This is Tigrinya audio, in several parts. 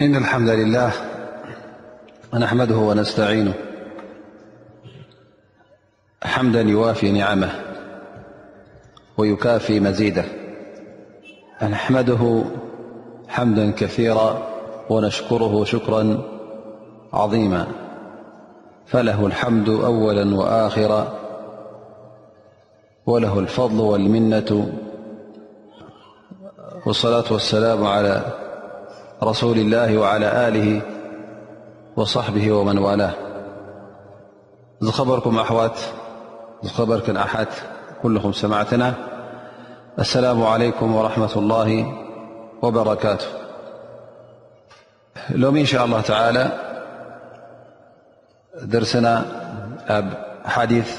إن الحمد لله نحمده ونستعينه حمدا يوافي نعمه ويكافي مزيده نحمده حمدا كثيرا ونشكره شكرا عظيما فله الحمد أولا وآخرا وله الفضل والمنة والصلاة والسلام على رسول الله وعلى آله وصحبه ومن والاه خبركم أحوت خبرك أحت كلهم سمعتنا السلام عليكم ورحمة الله وبركاته لوم إن شاء الله تعالى درسنا بأحاديث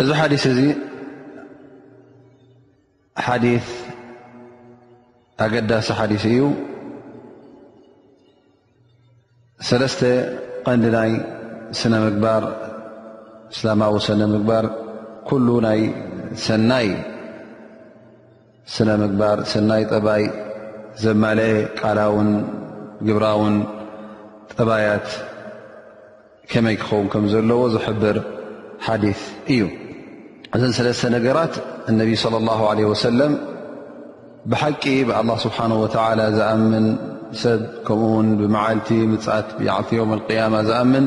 እዚ ሓዲስ እዚ ሓዲስ ኣገዳሲ ሓዲስ እዩ ሰለስተ ቐንዲ ናይ ስነ ምግባር እስላማዊ ስነ ምግባር ኩሉ ናይ ሰናይ ስነ ምግባር ሰናይ ጠባይ ዘማለአ ቃላውን ግብራውን ጠባያት ከመይ ክኸውን ከም ዘለዎ ዝሕብር ሓዲ እዩ እዘን ሰለስተ ነገራት እነቢ صለ ላሁ ለ ወሰለም ብሓቂ ብኣላ ስብሓን ወተላ ዝኣምን ሰብ ከምኡውን ብመዓልቲ ምፃት ብዓልቲ ዮም ያማ ዝኣምን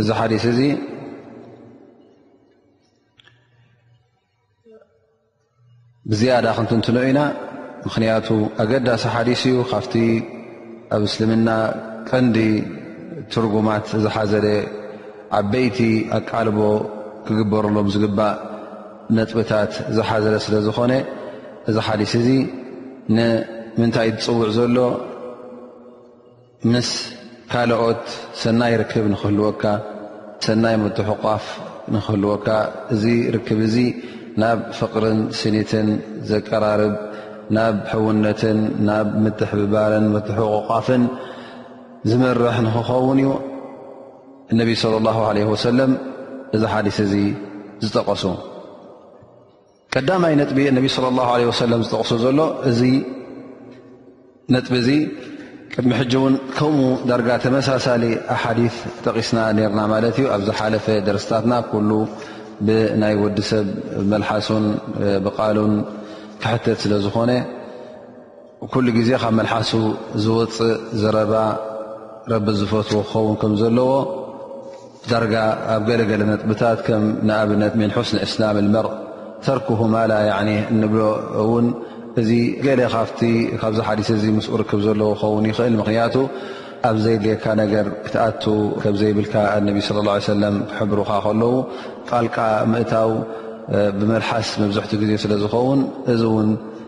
እዚ ሓዲስ እዚ ብዝያዳ ክንትንትኖ ኢና ምኽንያቱ ኣገዳሲ ሓዲስ እዩ ካብቲ ኣብ እስልምና ቀንዲ ትርጉማት ዝሓዘለ ዓበይቲ ኣቃልቦ ክግበርሎም ዝግባእ ነጥብታት ዝሓዘለ ስለ ዝኾነ እዚ ሓዲስ እዚ ንምንታይ ዝፅውዕ ዘሎ ምስ ካልኦት ሰናይ ርክብ ንክህልወካ፣ ሰናይ ምትሕቋፍ ንክህልወካ፣ እዚ ርክብ እዚ ናብ ፍቕርን ስኒትን ዘቀራርብ፣ ናብ ሕውነትን ናብ ምትሕብባርን ምትሕቑቋፍን ዝመርሕ ንክኸውን እዩ እነቢ ሰለ ላሁ ዓለ ወሰለም እዚ ሓዲስ እዚ ዝጠቐሱ። ቀዳማይ ነጥቢ እነቢ ስለ ላ ለ ወሰለም ዝጠቕሱ ዘሎ እዚ ነጥቢ እዚ ቅድሚ ሕጂ እውን ከምኡ ዳርጋ ተመሳሳሊ ኣሓዲ ጠቒስና ነርና ማለት እዩ ኣብ ዝሓለፈ ደርስታትና ኩሉ ብናይ ወዲ ሰብ መልሓሱን ብቓሉን ክሕተት ስለ ዝኾነ ኩሉ ግዜ ካብ መልሓሱ ዝወፅእ ዘረባ ረቢ ዝፈትዎ ክኸውን ከም ዘለዎ ዳርጋ ኣብ ገለገለ ነጥብታት ከም ንኣብነት ምን ሑስኒ እስላም ልመርእ ተርክሁ ማላ እንብሎ እውን እዚ ገለ ካብቲ ካብዚ ሓዲስ እዚ ምስ ርክብ ዘለዎ ክኸውን ይኽእል ምክንያቱ ኣብ ዘይድልየካ ነገር ክትኣቱ ከብዘይብልካ ኣነቢ ስለ ላ ሰለም ክሕብሩካ ከለዉ ጣልቃ ምእታው ብመልሓስ መብዝሕትኡ ግዜ ስለ ዝኸውን እዚ እውን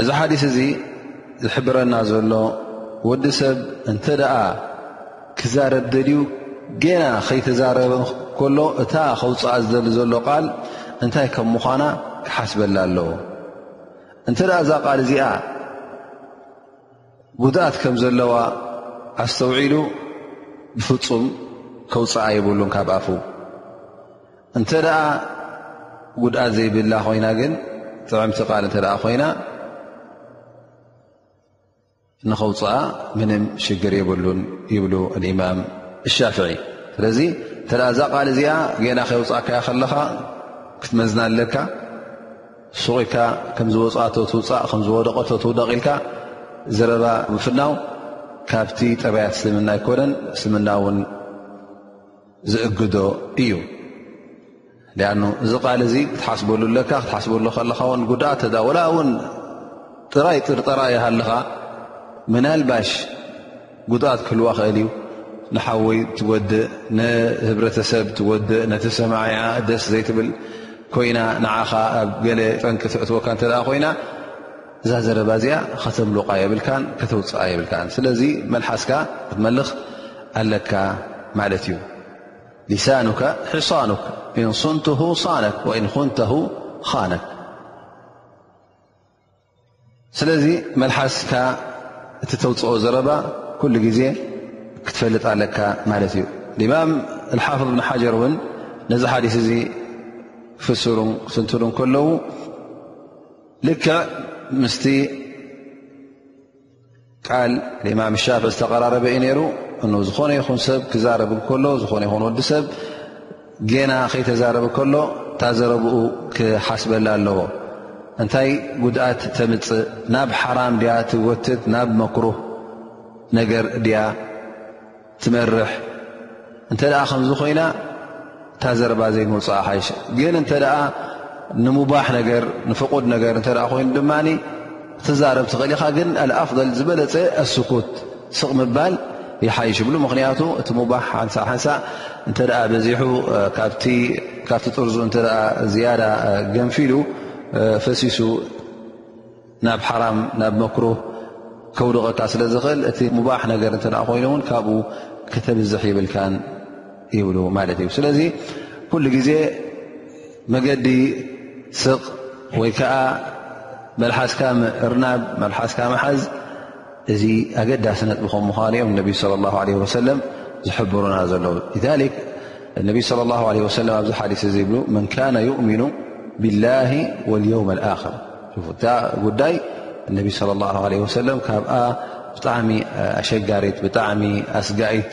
እዚ ሓዲስ እዚ ዝሕብረና ዘሎ ወዲ ሰብ እንተ ደኣ ክዛረብ ደልዩ ገና ከይተዛረበ ከሎ እታ ከውፅኣ ዝደሊ ዘሎ ቃል እንታይ ከም ምዃና ክሓስበላ ኣለዎ እንተ እዛ ቃል እዚኣ ጉድኣት ከም ዘለዋ ኣስተውዒሉ ብፍፁም ከውፅኣ የብሉን ካብ ኣፉ እንተ ደኣ ጉድኣት ዘይብላ ኮይና ግን ጥዕምቲ ቃል እተ ኮይና ንኸውፅኣ ምንም ሽግር የብሉን ይብሉ እማም ሻፍዒ ስለዚ እተ እዛ ቃል እዚኣ ገና ከውፅእካያ ከለኻ ክትመዝና ኣለካ ሱቕ ኢልካ ከም ዝወፅኣቶ ትውፃእ ከም ዝወደቐቶ ትውደቕ ኢልካ ዘረባ ምፍናው ካብቲ ጠባያት እስልምና ኣይኮነን እስልምና እውን ዝእግዶ እዩ ሊኣኑ እዚ ቃል እዚ ክትሓስበሉ ኣለካ ክትሓስበሉ ከለኻ ውን ጉድኣት ተዳ ወላ እውን ጥራይ ጥርጠራ ይሃልኻ ምናልባሽ ጉድኣት ክህልዋ ክእል እዩ ንሓወይ ትጎድእ ንህብረተሰብ ትጎድእ ነቲ ሰማዒኣ ደስ ዘይትብል ኮይና ንዓኻ ኣብ ገለ ጠንቂ ትእትወካ እተ ኮይና እዛ ዘረባ እዚኣ ከተምልቓ የብልካን ከተውፅኣ የብልካን ስለዚ መልሓስካ ክትመልኽ ኣለካ ማለት እዩ ሊሳኑካ ሕሳኑክ ኢንሱንትሁ ሳነክ ወኢንኹንተሁ ኻነክ ስለዚ መልሓስካ እቲ ተውፅኦ ዘረባ ኩሉ ግዜ ክትፈልጥ ኣለካ ማለት እዩ ማም ሓፍظ ብን ሓጀር እውን ነዚ ሓዲስ እዚ ክፍስሩ ክትንትሉ ከለዉ ልክዕ ምስ ቃል ንእማም ሻፍዒ ዝተቐራረበ እዩ ነይሩ እን ዝኾነ ይኹን ሰብ ክዛረብ ከሎ ዝኾነ ይኹን ወዲ ሰብ ጌና ከይተዛረብ ከሎ እታ ዘረብኡ ክሓስበላ ኣለዎ እንታይ ጉድኣት ተምፅእ ናብ ሓራም ድያ ትወትት ናብ መክሩህ ነገር ድያ ትመርሕ እንተ ከምዚ ኮይና እታ ዘረባ ዘይመውፅኣ ሓይሽ ግን እንተ ንሙባሕ ነገር ንፍቁድ ነገር እተ ኮይኑ ድማ ትዛረብ ትኽእል ኢኻ ግን ኣፍል ዝበለፀ ኣስኩት ስቕ ምባል ይሓይሽ ይብሉ ምክንያቱ እቲ ሙባሕ ሓንሳ ሓንሳ እንተ በዚሑ ካብቲ ጥርዙ እተ ዝያዳ ገንፊሉ ፈሲሱ ናብ ሓራም ናብ መክሩህ ከውድቐካ ስለ ዝኽእል እቲ ሙባሕ ነገር እንተ ኮይኑ እውን ካብኡ ከተብዝሕ ይብልካን ይብሉ ማለት እዩ ስለዚ ኩሉ ግዜ መገዲ ስቕ ወይ ከዓ መልሓስካ ምእርናብ መልሓስካ መሓዝ እዚ ኣገዳሲ ነጥቢ ከም ምዃኑ እዮም ነቢ ለ ላ ለ ወሰለም ዝሕብሩና ዘለዉ ሊክ ነቢ ለ ላ ለ ወሰለም ኣብዚ ሓዲስ እዚ ይብሉ መን ካነ ዩእምኑ ብላሂ ወልየውም ኣክር እታ ጉዳይ ነቢ ለ ላ ለ ወሰለም ካብኣ ብጣዕሚ ኣሸጋሪት ብጣዕሚ ኣስጋኢት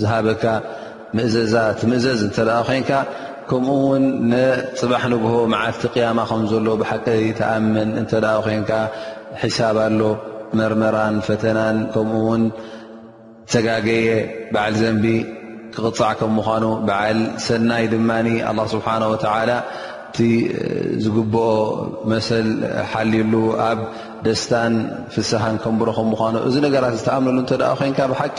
ዝሃበካ ምእዘዛ ትምእዘዝ እንተ ኮይንካ ከምኡ ውን ንፅባሕ ንግሆ መዓልቲ ቅያማ ከም ዘሎ ብሓቂ ተኣምን እንተ ኮይንካ ሒሳብ ኣሎ መርመራን ፈተናን ከምኡ ውን ተጋገየ በዓል ዘንቢ ክቕፃዕ ከም ምዃኑ በዓል ሰናይ ድማ ኣላ ስብሓን ወተዓላ እቲ ዝግብኦ መሰል ሓልዩሉ ኣብ ደስታን ፍስሃን ከምብሮ ከም ምዃኑ እዚ ነገራት ዝተኣምነሉ እንተ ኮይንካ ብሓቂ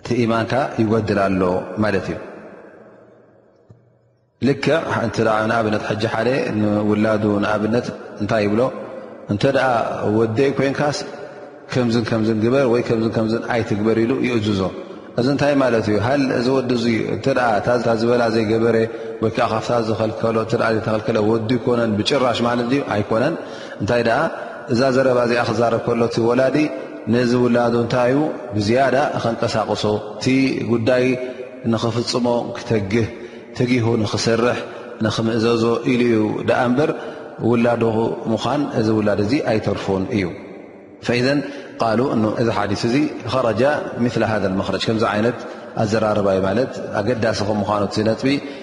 እቲ ኢማንካ ይጎድል ኣሎ ማለት እዩ ልክ እተ ንኣብነት ሕጂ ሓደ ንውላዱ ንኣብነት እንታይ ይብሎ እንተ ደኣ ወደይ ኮንካስ ከምዝ ከምዝ ግበር ወይ ከምዝ ከምዝ ኣይትግበር ኢሉ ይእዝዞ እዚ እንታይ ማለት እዩ ሃል እዚ ወዲ እዙ እተ ታ ዝበላ ዘይገበረ ወይ ከዓ ካብታ ዝከልከሎ ተተኸልከለ ወዲ ይኮነን ብጭራሽ ማለት ዩ ኣይኮነን እንታይ ደኣ እዛ ዘረባ እዚኣ ክዛረብ ከሎ እቲ ወላዲ ነዚ ውላዱ እንታይ እዩ ብዝያዳ ከንቀሳቕሶ እቲ ጉዳይ ንኽፍፅሞ ክተግህ ተጊሁ ንኽሰርሕ ንኽምእዘዞ ኢሉ እዩ ደኣ እምበር ውላዱ ምዃን እዚ ውላድ እዚ ኣይተርፎን እዩ ፈኢዘን ቃሉ እ እዚ ሓዲስ እዚ ኸረጃ ምላ ሃ መክረጅ ከምዚ ዓይነት ኣዘራርባዩ ማለት ኣገዳሲ ከም ምዃኑ እቲ ነጥቢ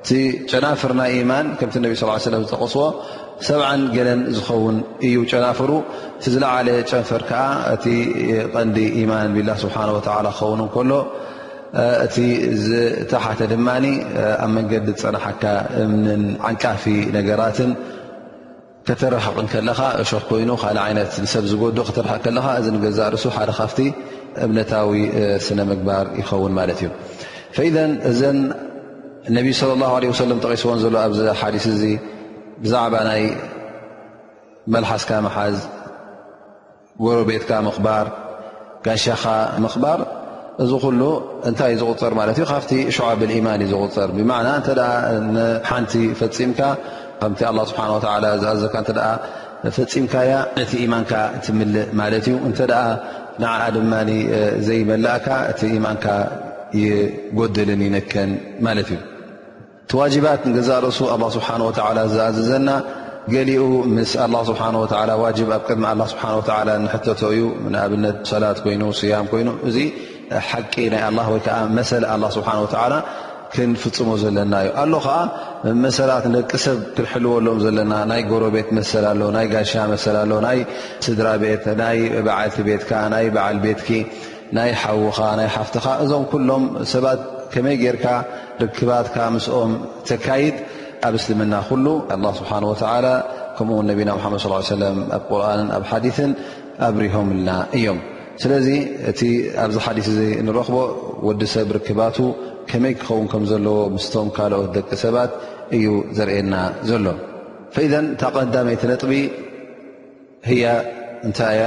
እቲ ጨናፍር ናይ ማን ከምቲ ነቢ ስ ሰለ ዝጠቀስዎ ሰብዓን ገለን ዝኸውን እዩ ጨናፍሩ እቲ ዝለዓለ ጨንፈር ከዓ እቲ ቐንዲ ኢማን ቢላ ስብሓ ክኸውን ከሎ እቲ ዝተሓተ ድማ ኣብ መንገዲ ዝፀናሓካ እምንን ዓንቃፊ ነገራትን ከተርሕቕ እንከለኻ እሾኽ ኮይኑ ካልእ ዓይነት ንሰብ ዝጎድእ ክትርሕቕ ከለኻ እዚ ንገዛእ ርእሱ ሓደ ካብቲ እምነታዊ ስነ ምግባር ይኸውን ማለት እዩ ፈኢዘን እዘን ነቢ ስለ ላሁ ለ ወሰለም ጠቒስዎን ዘሎ ኣብዚ ሓዲስ እዚ ብዛዕባ ናይ መልሓስካ መሓዝ ጎረቤትካ ምኽባር፣ ጋሻኻ ምኽባር እዚ ኩሉ እንታይ እዩ ዝቁፀር ማለት እዩ ካብቲ ሸዓብል ኢማን እዩ ዝቁፀር ብማዕና እንተ ሓንቲ ፈፂምካ ከምቲ ኣላ ስብሓን ወላ ዝኣዘካ እተ ፈፂምካያ ነቲ ኢማንካ ትምልእ ማለት እዩ እንተ ንዓ ድማ ዘይመላእካ እቲ ኢማንካ ይጎድልን ይነከን ማለት እዩ እቲ ዋጅባት ንገዛእ ርእሱ ኣላ ስብሓን ወተላ ዝኣዘዘና ገሊኡ ምስ ኣላ ስብሓን ወላ ዋጅብ ኣብ ቅድሚ ኣላ ስብሓን ወላ ንሕተቶ እዩ ንኣብነት ሰላት ኮይኑ ስያም ኮይኑ እዚ ሓቂ ናይ ኣላ ወይ ከዓ መሰለ ኣላ ስብሓን ወተዓላ ክንፍፅሞ ዘለና እዩ ኣሎ ከዓ መሰላት ንደቂ ሰብ ክንሕልወሎም ዘለና ናይ ጎረቤት መሰል ኣሎ ናይ ጋሻ መሰል ኣሎ ናይ ስድራ ቤት ናይ በዓልቲ ቤትካ ናይ በዓል ቤትኪ ናይ ሓውኻ ናይ ሓፍትኻ እዞም ኩሎም ሰባት ከመይ ጌርካ ርክባትካ ምስኦም ተካይድ ኣብ እስልምና ኩሉ ኣላ ስብሓን ወተላ ከምኡውን ነቢና ሓመድ ስ ሰለም ኣብ ቁርንን ኣብ ሓዲትን ኣብሪሆምልና እዮም ስለዚ እቲ ኣብዚ ሓዲስ እዚ ንረኽቦ ወዲ ሰብ ርክባቱ ከመይ ክኸውን ከም ዘለዎ ምስቶም ካልኦት ደቂ ሰባት እዩ ዘርእየና ዘሎ ፈኢዘን እታ ቀዳመይቲ ነጥቢ ህያ እንታይ እያ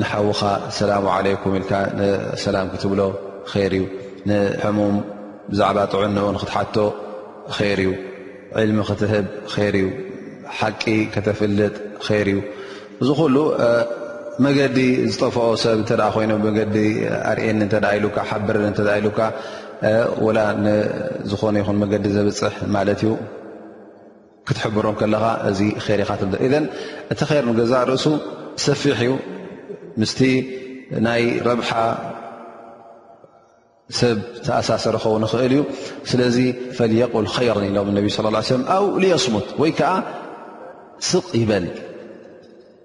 ንሓውኻ ሰላሙ ዓለይኩም ኢልካ ንሰላም ክትብሎ ር እዩ ንሕሙም ብዛዕባ ጥዕንኡ ንክትሓቶ ር እዩ ዕልሚ ክትህብ ር እዩ ሓቂ ከተፍልጥ ር እዩ እዚ ኩሉ መገዲ ዝጠፍኦ ሰብ እተ ኮይኑ መገዲ ኣርእኒ እተ ኢሉካ ሓብርኒ እተ ኢሉካ ወላ ንዝኾነ ይኹን መገዲ ዘብፅሕ ማለት እዩ ክትሕብሮም ከለኻ እዚ ር ኢኻ ትብል እዘን እቲ ር ንገዛእ ርእሱ ሰፊሕ እዩ ምስቲ ናይ ረብሓ ሰብ ተኣሳሰረ ኸውን ይኽእል እዩ ስለዚ ፈልየቁል ኸይር ኢሎም ነቢ ስ ሰለም ኣው ልየስሙት ወይ ከዓ ስቕ ይበል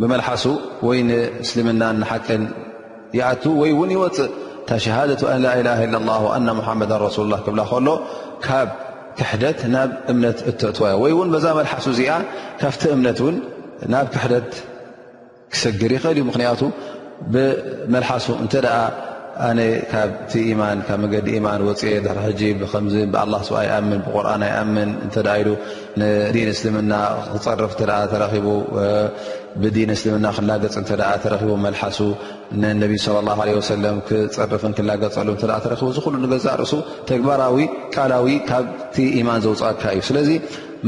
ብመልሓሱ ወይ ንእስልምናን ንሓቅን ይኣቱ ወይ እውን ይወፅእ እታ ሸሃደቱ ኣን ላኢላ ላ ላ ኣና ሙሓመዳ ረሱሉ ላ ክብላ ከሎ ካብ ክሕደት ናብ እምነት እተእትዋ እዮ ወይ እውን በዛ መልሓሱ እዚኣ ካብቲ እምነት እውን ናብ ክሕደት ክሰግር ይኽእል እዩ ምክንያቱ ብመልሓሱ እንተ ኣነ ካብቲ ኢማን ካብ መገዲ ኢማን ወፅኤ ድሕሪ ሕጂ ብከምዚ ብኣላ ስብ ኣይኣምን ብቁርን ኣይኣምን እተ ኢሉ ንዲን እስልምና ክፀርፍ እተ ተረኪቡ ብዲን እስልምና ክላገፅ እተ ተረኪቡ መልሓሱ ንነቢ ስለ ላ ለ ወሰለም ክፀርፍን ክላገፀሉ እተ ተረኪቡ እዚ ኩሉ ንገዛእ ርእሱ ተግባራዊ ቃላዊ ካብቲ ኢማን ዘውፅኣካ እዩ ስለዚ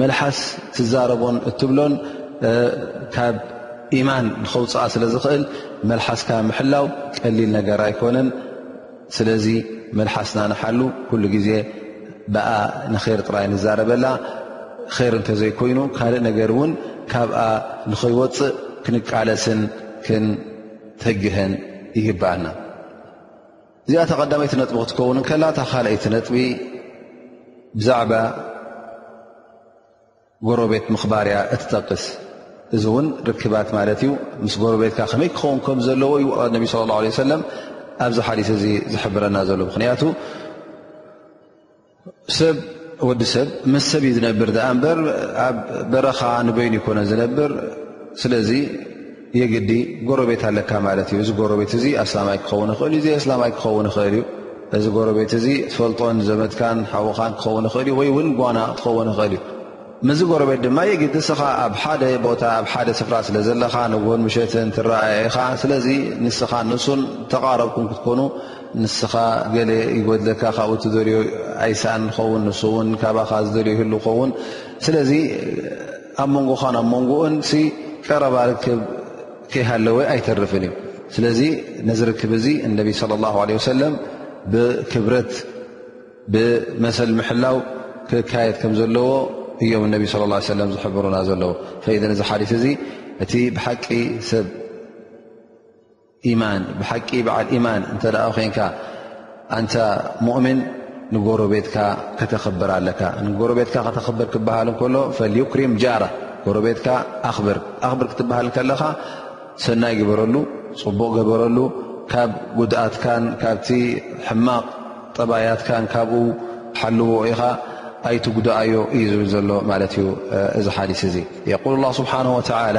መልሓስ ትዛረቦን እትብሎን ኢማን ንኸውፅኣ ስለ ዝኽእል መልሓስካ ምሕላው ቀሊል ነገር ኣይኮነን ስለዚ መልሓስና ንሓሉ ኩሉ ግዜ ብኣ ንኼር ጥራይ ንዛረበላ ኼር እንተዘይኮይኑ ካልእ ነገር እውን ካብኣ ንኸይወፅእ ክንቃለስን ክንትግህን ይግብኣና እዚኣ ተቐዳመይቲ ነጥቢ ክትከውን ከላ እታ ካልኣይቲ ነጥቢ ብዛዕባ ጎረቤት ምኽባርያ እትጠቅስ እዚ እውን ርክባት ማለት እዩ ምስ ጎረቤትካ ከመይ ክኸውን ከም ዘለዎ እዩ ነቢ ስለ ላ ለ ሰለም ኣብዚ ሓዲስ እዚ ዝሕብረና ዘሎ ምክንያቱ ሰብ ወዲ ሰብ ምስ ሰብ እዩ ዝነብር ድኣ እምበር ኣብ በረኻ ንበይኑ ይኮነ ዝነብር ስለዚ የግዲ ጎረቤት ኣለካ ማለት እዩ እዚ ጎረቤት እዚ ኣስላማይ ክኸውን ይኽእል እዩ ዘየስላማይ ክኸውን ይኽእል እዩ እዚ ጎረቤት እዚ ትፈልጦን ዘመትካን ሓውኻን ክኸውን ይኽእል እዩ ወይ እውን ጓና ክትኸውን ይኽእል እዩ ምዚ ጎረቤት ድማ የግዲ ስኻ ኣብ ሓደ ቦታ ኣብ ሓደ ስፍራ ስለ ዘለኻ ንጎን ምሸትን ትረኣኢኻ ስለዚ ንስኻ ንሱን ተቓረብኩም ክትኮኑ ንስኻ ገለ ይጎድለካ ካብኡ ትደልዮ ኣይሰኣን ንኸውን ንሱ እውን ካባኻ ዝደልዮ ይህሉ ኸውን ስለዚ ኣብ መንጎኻን ኣብ መንጎኡን ቀረባ ርክብ ከይሃለወ ኣይተርፍን እዩ ስለዚ ነዚ ርክብ እዚ እነቢ صለ ላه ለ ወሰለም ብክብረት ብመሰል ምሕላው ክካየድ ከም ዘለዎ እዮም እነቢ ስለ ላ ሰለም ዝሕብሩና ዘለዎ ፈኢደን እዚ ሓዲስ እዚ እቲ ብሓቂ ሰብ ኢማን ብሓቂ በዓል ኢማን እንተ ኮንካ ኣንታ ሙእምን ንጎረቤትካ ከተኽብር ኣለካ ንጎረቤትካ ከተኽብር ክበሃል እንከሎ ፈልዩክሪም ጃራ ጎረቤትካ ኣኽብር ኣኽብር ክትበሃል ከለኻ ሰናይ ግበረሉ ፅቡቕ ገበረሉ ካብ ጉድኣትካን ካብቲ ሕማቕ ጠባያትካን ካብኡ ሓልዎ ኢኻ ኣይትጉድኣዮ እዩ ዝብል ዘሎ ማለት እዩ እዚ ሓዲስ እዚ የቁል ላ ስብሓን ወተላ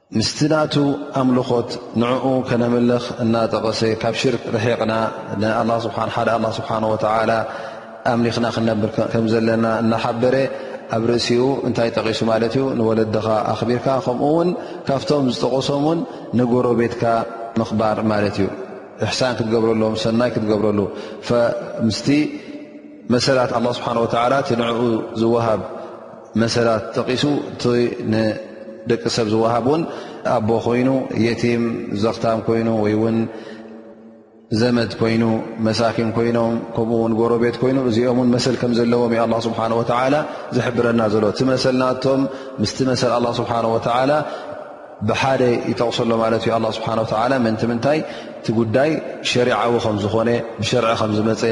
ምስቲ ናቱ ኣምልኾት ንዕኡ ከነምልኽ እናጠቐሰ ካብ ሽርክ ርሒቕና ሓደ ኣላ ስብሓን ወተዓላ ኣምሊኽና ክነብር ከም ዘለና እናሓበረ ኣብ ርእሲኡ እንታይ ጠቒሱ ማለት እዩ ንወለድኻ ኣኽቢርካ ከምኡ ውን ካብቶም ዝጠቐሶም ውን ንጎሮቤትካ ምኽባር ማለት እዩ እሕሳን ክትገብረሎም ሰናይ ክትገብረሉ ምስቲ መሰላት ኣላ ስብሓን ወተዓላ እቲ ንዕኡ ዝወሃብ መሰላት ጠቒሱ እቲ ንደቂ ሰብ ዝወሃብ እውን ኣቦ ኮይኑ የቲም ዘኽታም ኮይኑ ወይ ውን ዘመድ ኮይኑ መሳኪን ኮይኖም ከምኡ ውን ጎረቤት ኮይኑ እዚኦም ን መሰል ከም ዘለዎም ዩ ኣላ ስብሓን ወተላ ዝሕብረና ዘሎ እቲ መሰል ናቶም ምስቲ መሰል ኣላ ስብሓን ወተላ ብሓደ ይጠቕሶ ኣሎ ማለት እዩ ኣላ ስብሓን ወተዓላ ምእንቲ ምንታይ እቲ ጉዳይ ሸሪዓዊ ከም ዝኾነ ብሸርዒ ከም ዝመፀ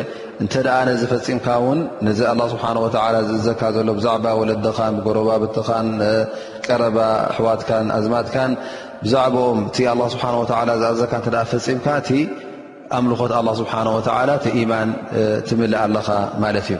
እንተ ደኣ ነዚ ፈፂምካ እውን ነዚ ኣላ ስብሓን ወተዓላ ዝእዘካ ዘሎ ብዛዕባ ወለድኻን ጎረባብትኻን ቀረባ ኣሕዋትካን ኣዝማትካን ብዛዕባኦም እቲ ኣላ ስብሓን ወተዓላ ዝኣዘካ እተ ፈፂምካ እቲ ኣምልኾት ኣላ ስብሓን ወተዓላ እቲ ኢማን ትምልእ ኣለኻ ማለት እዩ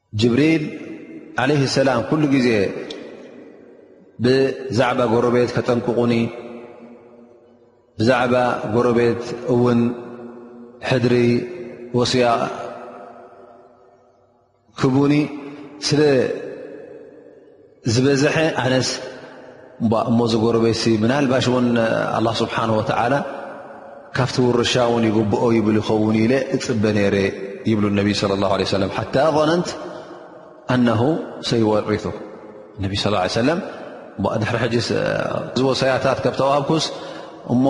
ጅብሪል ዓለይህ ሰላም ኩሉ ግዜ ብዛዕባ ጎረቤት ከጠንቅቑኒ ብዛዕባ ጎረቤት እውን ሕድሪ ወስያ ክቡኒ ስለ ዝበዝሐ ኣነስ እሞ ዝጎረቤሲ ምናልባሽ እውን ኣላ ስብሓን ወተዓላ ካብቲ ውርሻ እውን ይግብኦ ይብል ይኸውን ኢለ እፅበ ነይረ ይብሉ ነቢ ለ ላ ለ ሰለም ሓታ ظነንት ኣነሁ ሰይወሪቱ ነቢ ስ ሰለም ድሕሪ ሕጂ ዝወሰያታት ከብተዋብኩስ እሞ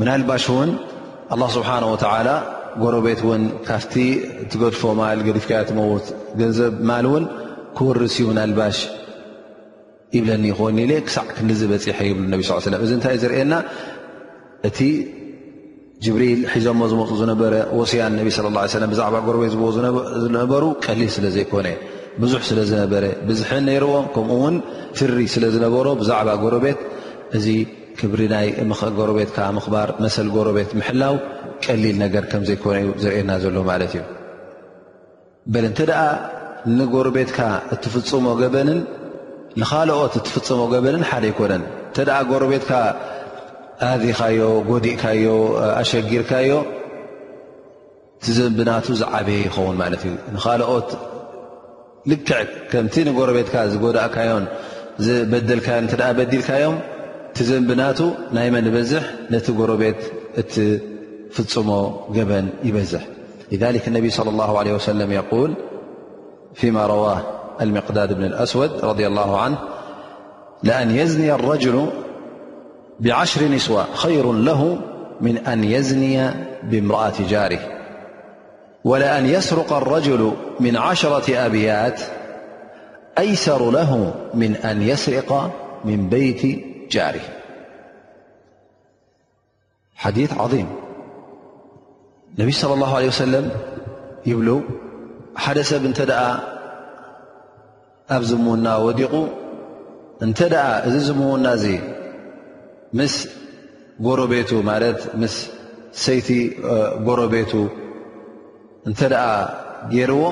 ምናልባሽ እውን ኣላ ስብሓን ወተዓላ ጎረቤት እውን ካብቲ እትገድፎ ማል ገዲፍካዮ ትመውት ገንዘብ ማል እውን ክውርስ እዩ ምናልባሽ ይብለኒ ይኸን ኢለ ክሳዕ ክንዲዚ በፂሐ ይብሉ ነቢ ስ ሰለም እዚ እንታይ ዝርእየና እቲ ጅብሪል ሒዞሞ ዝመፁ ዝነበረ ወስያን ነቢ ስለ ላ ሰለም ብዛዕባ ጎረቤት ዝብዎ ዝነበሩ ቀሊል ስለ ዘይኮነ ብዙሕ ስለ ዝነበረ ብዝሐ ነይርዎም ከምኡ እውን ትሪ ስለ ዝነበሮ ብዛዕባ ጎረቤት እዚ ክብሪ ናይ ምክ ጎረቤትካ ምኽባር መሰል ጎረቤት ምሕላው ቀሊል ነገር ከም ዘይኮነ እዩ ዘርእየና ዘሎ ማለት እዩ በል እንተ ደኣ ንጎረቤትካ እትፍጽሞ ገበንን ንኻልኦት እትፍጽሞ ገበንን ሓደ ኣይኮነን እንተ ደኣ ጎረቤትካ ኣዚኻዮ ጎዲእካዮ ኣሸጊርካዮ እቲ ዘንብናቱ ዝዓበየ ይኸውን ማለት እዩ ንካልኦት ልክዕ ከምቲ ንጎረቤትካ ዝጎዳእካዮን ዝበደልካዮን እተ በዲልካዮም እቲ ዘንብናቱ ናይ መን ይበዝሕ ነቲ ጎረቤት እትፍፅሞ ገበን ይበዝሕ ذሊክ ነቢ صለ ላ ለ ወሰለም የል ፊማ ረዋ ልምቅዳድ ብን ኣስወድ ረ ን የዝኒ ረጅሉ بعشر نسوى خير له من أن يزني بامرأة جاره ولأن يسرق الرجل من عشرة أبيات أيثر له من أن يسرق من بيت جاره حديث عظيم النبي صلى الله عليه وسلم يبلو حدث بنتد ኣብ ዝምውና ወዲቑ እንተ ደኣ እዚ ዝምውና እዚ ምስ ጎረቤቱ ማለት ምስ ሰይቲ ጎረቤቱ እንተ ደኣ ገይርዎ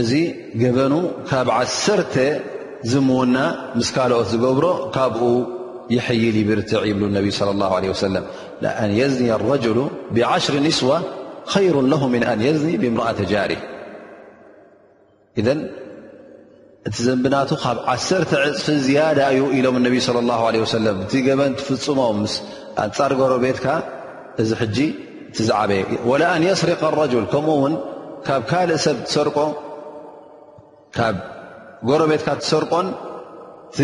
እዚ ገበኑ ካብ ዓሰርተ ዝምውና ምስ ካልኦት ዝገብሮ ካብኡ ይሕይል ይብርትዕ ይብሉ ነቢ صለ ላه ለ ወሰለም ኣን የዝኒ ረጅሉ ብዓሽሪ ኒስዋ ኸይሩ ለሁ ምን ኣን የዝኒ ብምርኣተ ጃሪ ኢዘን እቲ ዘንብናቱ ካብ ዓሰርተ ዕፅፊ ዝያዳ እዩ ኢሎም እነቢ ለ ላ ለ ወሰለም እቲ ገበን ትፍፅሞ ምስ ኣንፃር ገሮ ቤትካ እዚ ሕጂ እቲ ዝዓበየ ወላ ኣን የስሪቀ ረጅል ከምኡ እውን ካብ ካልእ ሰብ ትሰርቆ ካብ ጎሮ ቤትካ ትሰርቆን እቲ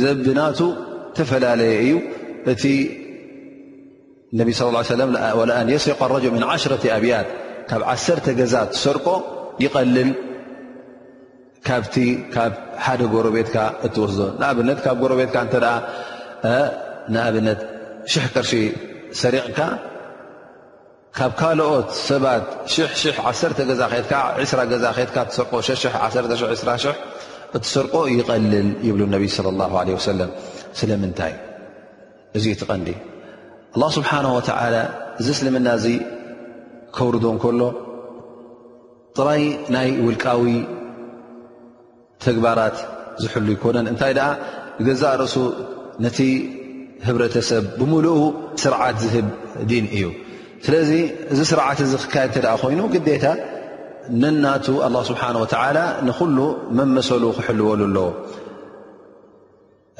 ዘንብናቱ ተፈላለየ እዩ እቲ ነቢ ስ ሰለም ወኣን የስሪቀ ረጅ ምን ዓሽረቲ ኣብያት ካብ ዓሰርተ ገዛ ትሰርቆ ይቐልል ካብቲ ካብ ሓደ ጎረቤትካ እትወስዶ ንኣብነት ካብ ጎረቤትካ እተ ንኣብነት ሽሕ ቅርሺ ሰሪቕካ ካብ ካልኦት ሰባት ሽሕ ዓተ ገዛ ካ ዕስራ ገዛ ካ ትሰርቆ ሸ2ራ ሽ እትሰርቆ ይቐልል ይብሉ ነቢ ለ ለ ሰለም ስለምንታይ እዚ እቲ ቐንዲ ኣላ ስብሓን ወተላ እዚ እስልምና እዚ ከውርዶ እንከሎ ጥራይ ናይ ውልቃዊ ተግባራት ዝሕሉ ኣይኮነን እንታይ ደኣ ንገዛእ ርእሱ ነቲ ህብረተሰብ ብምሉኡ ስርዓት ዝህብ ዲን እዩ ስለዚ እዚ ስርዓት እዚ ክካየድ እተ ደ ኮይኑ ግዴታ ነናቱ ኣላ ስብሓን ወተላ ንኹሉ መመሰሉ ክሕልወሉ ኣለዎ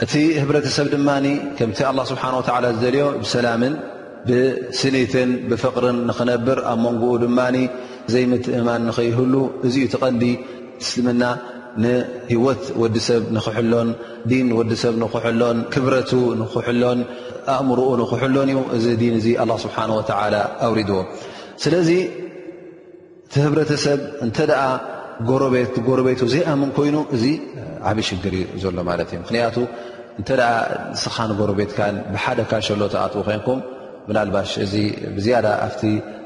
እቲ ህብረተሰብ ድማ ከምቲ ኣላ ስብሓን ወተዓላ ዝደልዮ ብሰላምን ብስኒትን ብፍቕርን ንኽነብር ኣብ መንጎኡ ድማ ዘይምትእማን ንኸይህሉ እዚ ዩ ትቐንዲ እስልምና ንህወት ወዲ ሰብ ንኽሕሎን ዲን ወዲ ሰብ ንኽሕሎን ክብረቱ ንኽሕሎን ኣእምርኡ ንኽሕሎን እዩ እዚ ዲን እዚ ኣላ ስብሓን ወተዓላ ኣውሪድዎ ስለዚ እቲ ህብረተሰብ እንተ ጎረቤት ጎረቤቱ ዘይኣምን ኮይኑ እዚ ዓብይ ሽግር እዩ ዘሎ ማለት እዩ ምክንያቱ እንተ ንስኻን ጎረቤትካን ብሓደ ካሸሎ ተኣትዉ ኮንኩም ምናልባሽ እዚ ብዝያዳ ኣብቲ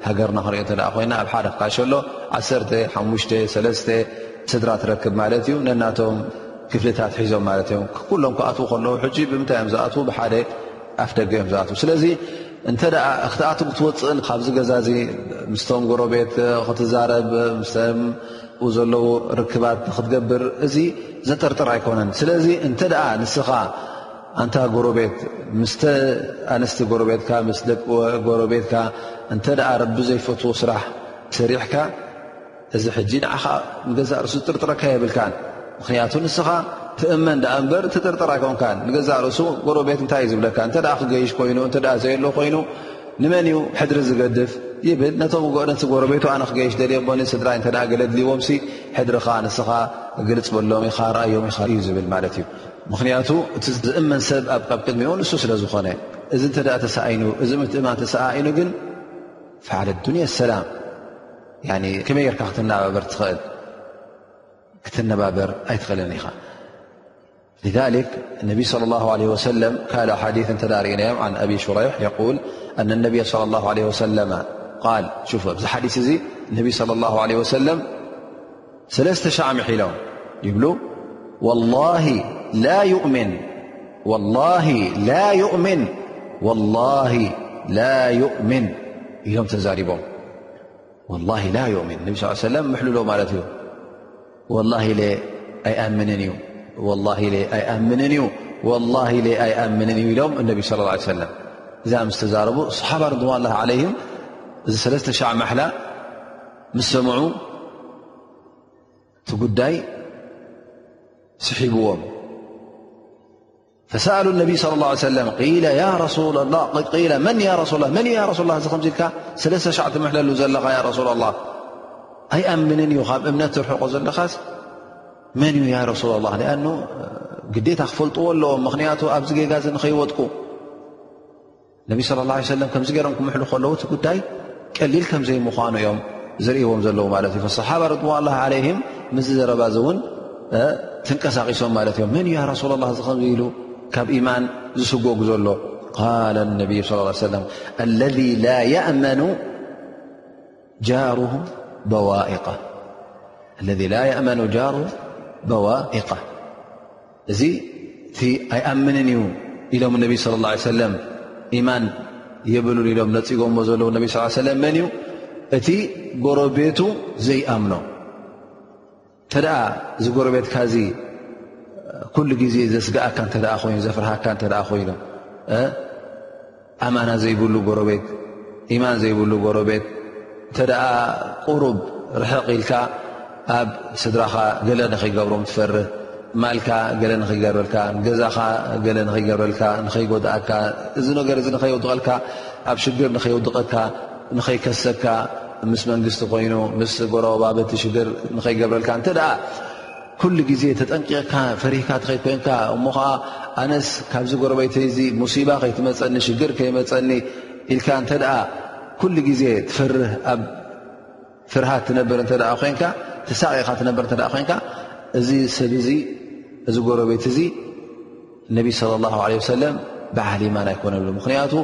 ሃገርና ክንሪኦ እተ ኮይና ኣብ ሓደ ካሸሎ ዓሰርተ ሓሙሽተ ሰለስተ ስድራ ትረክብ ማለት እዩ ነናቶም ክፍልታት ሒዞም ማለት እዮም ኩሎም ክኣትዉ ከለዉ ሕጂ ብምንታይ እዮም ዝኣትዉ ብሓደ ኣፍ ደገ እዮም ዝኣትዉ ስለዚ እንተ ክትኣትም ክትወፅእን ካብዚ ገዛ እዚ ምስቶም ጎረቤት ክትዛረብ ሰም ዘለዉ ርክባት ንክትገብር እዚ ዘጠርጥር ኣይኮነን ስለዚ እንተ ንስኻ ኣንታ ጎረቤት ምስ ኣንስቲ ጎረቤትካ ምስ ደቂ ጎረቤትካ እንተ ረቢ ዘይፈትዎ ስራሕ ሰሪሕካ እዚ ሕጂ ንዓኻ ንገዛእ ርእሱ ዝጥርጥረካ የብልካን ምኽንያቱ ንስኻ ትእመን ደኣ እምበር ትጥርጥር ኣይኮንካን ንገዛእ ርእሱ ጎረቤት እንታይ እዩ ዝብለካ እንተ ክገይሽ ኮይኑ እተ ዘየሎ ኮይኑ ንመን እዩ ሕድሪ ዝገድፍ ይብል ነቶም ጎእነቲ ጎረቤቱ ኣነ ክገይሽ ደልዮ ቦኒ ስድራይ እተ ገለድልዎምሲ ሕድርኻ ንስኻ ግልፅ በሎም ኢኻ ርኣዮም ኢኻ እዩ ዝብል ማለት እዩ ምኽንያቱ እቲ ዝእመን ሰብ ኣብ ቅድሚኡ ንሱ ስለ ዝኾነ እዚ እንተ ተሰኣይኑ እዚ ምትእማን ተሰኣኢኑ ግን ፍዓለ ዱንያ ሰላም يعني كمرك تنببر تخأل كتنبابر أيتقلن لذلك النبي صلى الله عليه وسلم كال حديثا تدارئنيم عن أبي شريح يقول أن النبي صلى الله عليه وسلم قال وف ب حديث ي النبي صلى الله عليه وسلم ثلثة شعم ح لهم يبلو ؤؤوالله لا يؤمن لم تزاربهم والله لا يؤمن ان صلىال عليه وسلم محلو ل ت والله وا يأمنن والله يآمنن لم النبي صلى الله عليه وسلم إذ مستزارب اصحابة رضوان الله عليهم لشع محلى مسمع تقدي سحبዎم ፈሰኣሉ ነቢ صለ ه ሰለ ል ያ ረሱ ላ ል መን ያ ረሱ ላ መን ዩ ያ ረሱ ላ እዚ ከምዚ ኢልካ ስለስተ ሻዕ ትምሕለሉ ዘለኻ ያ ረሱላ ላ ኣይኣምንን እዩ ካብ እምነት ትርሕቆ ዘለኻስ መን እዩ ያ ረሱላ ላ ኣኑ ግዴታ ክፈልጥዎ ኣለዎም ምኽንያቱ ኣብዚ ጌጋ እዚ ንኸይወጥቁ ነቢ ስለ ላ ሰለም ከምዚ ገይሮም ክምሕሉ ከለዉ እቲ ጉዳይ ቀሊል ከም ዘይምዃኑ እዮም ዝርእዎም ዘለዉ ማለት እዩ ሰሓባ ርድዋ ላ ዓለይህም ምስዚ ዘረባ እዚ እውን ትንቀሳቒሶም ማለት እዮም መን እዩ ያ ረሱላ ላ እዚ ከምዚ ኢሉ ካብ ኢማን ዝስጎጉ ዘሎ ቃል ነብይ ስ ሰለም ኣለذ ላ የእመኑ ጃሩሁ በዋኢቃ እዚ እቲ ኣይኣምንን እዩ ኢሎም ነቢ ስለ ላ ሰለም ኢማን የብሉን ኢሎም ነፂጎሞ ዘለዉ ነቢ ስ ሰለም መን እዩ እቲ ጎረቤቱ ዘይኣምኖ እንተደኣ እዚ ጎረቤትካ እዚ ኩሉ ግዜ ዘስግኣካ እተ ኮይኑ ዘፍርሃካ እተ ኮይኑ ኣማና ዘይብሉ ጎረቤት ኢማን ዘይብሉ ጎረቤት እንተ ደኣ ቁሩብ ርሕቕ ኢልካ ኣብ ስድራኻ ገለ ንኸይገብሮም ትፈርህ ማልካ ገለ ንኸይገርበልካ ገዛኻ ገለ ንኸይገርበልካ ንኸይጎድኣካ እዚ ነገር እዚ ንኸይውድቐልካ ኣብ ሽግር ንኸይውድቐካ ንኸይከሰካ ምስ መንግስቲ ኮይኑ ምስ ጎረባብቲ ሽግር ንኸይገብረልካ እንተ ደኣ ኩሉ ግዜ ተጠንቂቕካ ፈሪህካ ትኸይድ ኮይንካ እሞ ኸዓ ኣነስ ካብዚ ጎረበይተይ እዚ ሙሲባ ከይትመፀኒ ሽግር ከይመፀኒ ኢልካ እንተ ኩሉ ግዜ ትፈርህ ኣብ ፍርሃት ትነብር እተ ኮይንካ ተሳቂቕካ ትነብር እተ ኮይንካ እዚ ሰብ እዚ እዚ ጎረቤት እዚ ነቢ صለ ላه ለ ወሰለም በዓል ማን ኣይኮነሉ ምክንያቱ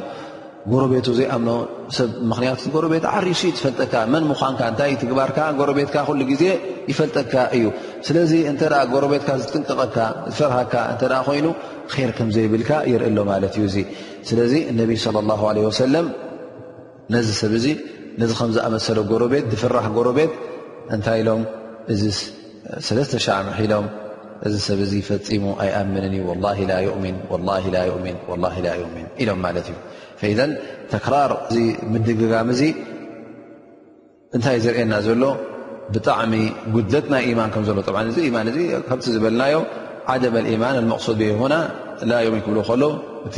ጎረቤቱ ዘይኣምኖ ሰብ ምክንያቱ ጎረቤት ዓሪሱ ዩ ትፈልጠካ መን ምዃንካ እንታይ ትግባርካ ጎረቤትካ ኩሉ ግዜ ይፈልጠካ እዩ ስለዚ እንተ ጎረቤትካ ዝጥንቀቐካ ዝፈርሃካ እተ ኮይኑ ር ከምዘይብልካ ይርኢ ኣሎ ማለት እዩ እዚ ስለዚ ነቢ ለ ላ ለ ወሰለም ነዚ ሰብ እዚ ነዚ ከም ዝኣመሰለ ጎረቤት ዝፍራሕ ጎረቤት እንታይ ኢሎም እዚ ሰለስተ ሻዕ ምሒሎም እዚ ሰብ እዚ ፈፂሙ ኣይኣምንን እዩ ወላ ላ ዩእሚን ወላ ላ ዩእሚን ወላ ላ ዩእሚን ኢሎም ማለት እዩ ፈኢዘን ተክራር እዚ ምድግጋሚ እዚ እንታይ እዩ ዘርእየና ዘሎ ብጣዕሚ ጉድለት ናይ ኢማን ከም ዘሎ ብ እዚ ኢማን እዚ ከምቲ ዝበልናዮ ዓደመ ኢማን መቕሱድ ና ላ ዩእሚን ክብሉ ከሎ እቲ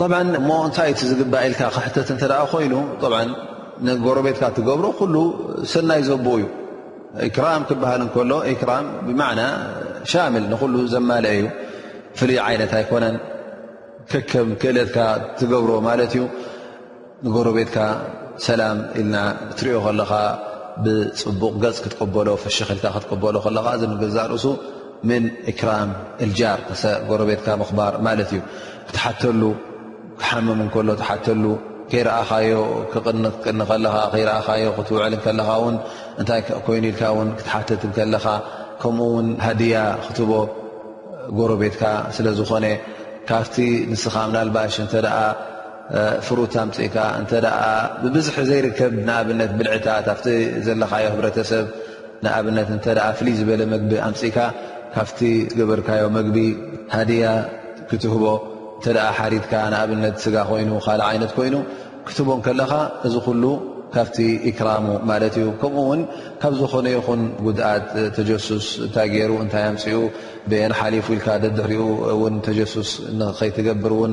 ጠብዓን እሞ እንታይ እቲ ዝግባእ ኢልካ ክሕተት እንተ ኮይኑ ጠብዓ ንጎረቤትካ ትገብሮ ኩሉ ሰናይ ዘብኡ እዩ ኢክራም ክበሃል እንከሎ ኢክራም ብማዕና ሻምል ንኩሉ ዘማልአ እዩ ፍሉይ ዓይነት ኣይኮነን ከከም ክእለትካ ትገብሮ ማለት እዩ ንጎረቤትካ ሰላም ኢልና ክትሪኦ ከለኻ ብፅቡቕ ገፅ ክትቀበሎ ፍሽኽ ኢልካ ክትቀበሎ ከለኻ እዚ ንገዛእ ርእሱ ምን እክራም እልጃር ጎረቤትካ ምኽባር ማለት እዩ ክትሓተሉ ክሓምም እንከሎ ትሓተሉ ከይረኣኻዮ ክቕንክቅኒ ከለኻ ከይረኣኻዮ ክትውዕል ከለኻ ውን እንታይ ኮይኑ ኢልካ ውን ክትሓትት ከለኻ ከምኡ ውን ሃድያ ክትቦ ጎረቤትካ ስለ ዝኾነ ካብቲ ንስኻ ምናልባሽ እንተ ፍሩት ኣምፅእካ እንተ ብብዝሒ ዘይርከብ ንኣብነት ብልዕታት ኣብቲ ዘለካዮ ህብረተሰብ ንኣብነት እንተ ፍልይ ዝበለ መግቢ ኣምፅእካ ካብቲ ገበርካዮ መግቢ ሃድያ ክትህቦ እንተ ሓሪድካ ንኣብነት ስጋ ኮይኑ ካልእ ዓይነት ኮይኑ ክትቦ ከለካ እዚ ኩሉ ካብቲ ኢክራሙ ማለት እዩ ከምኡ ውን ካብ ዝኾነ ይኹን ጉድኣት ተጀሱስ እንታይ ገይሩ እንታይ ኣምፅኡ ብየን ሓሊፉ ኢልካ ደድሕሪኡ ውን ተጀሱስ ንከይትገብር ውን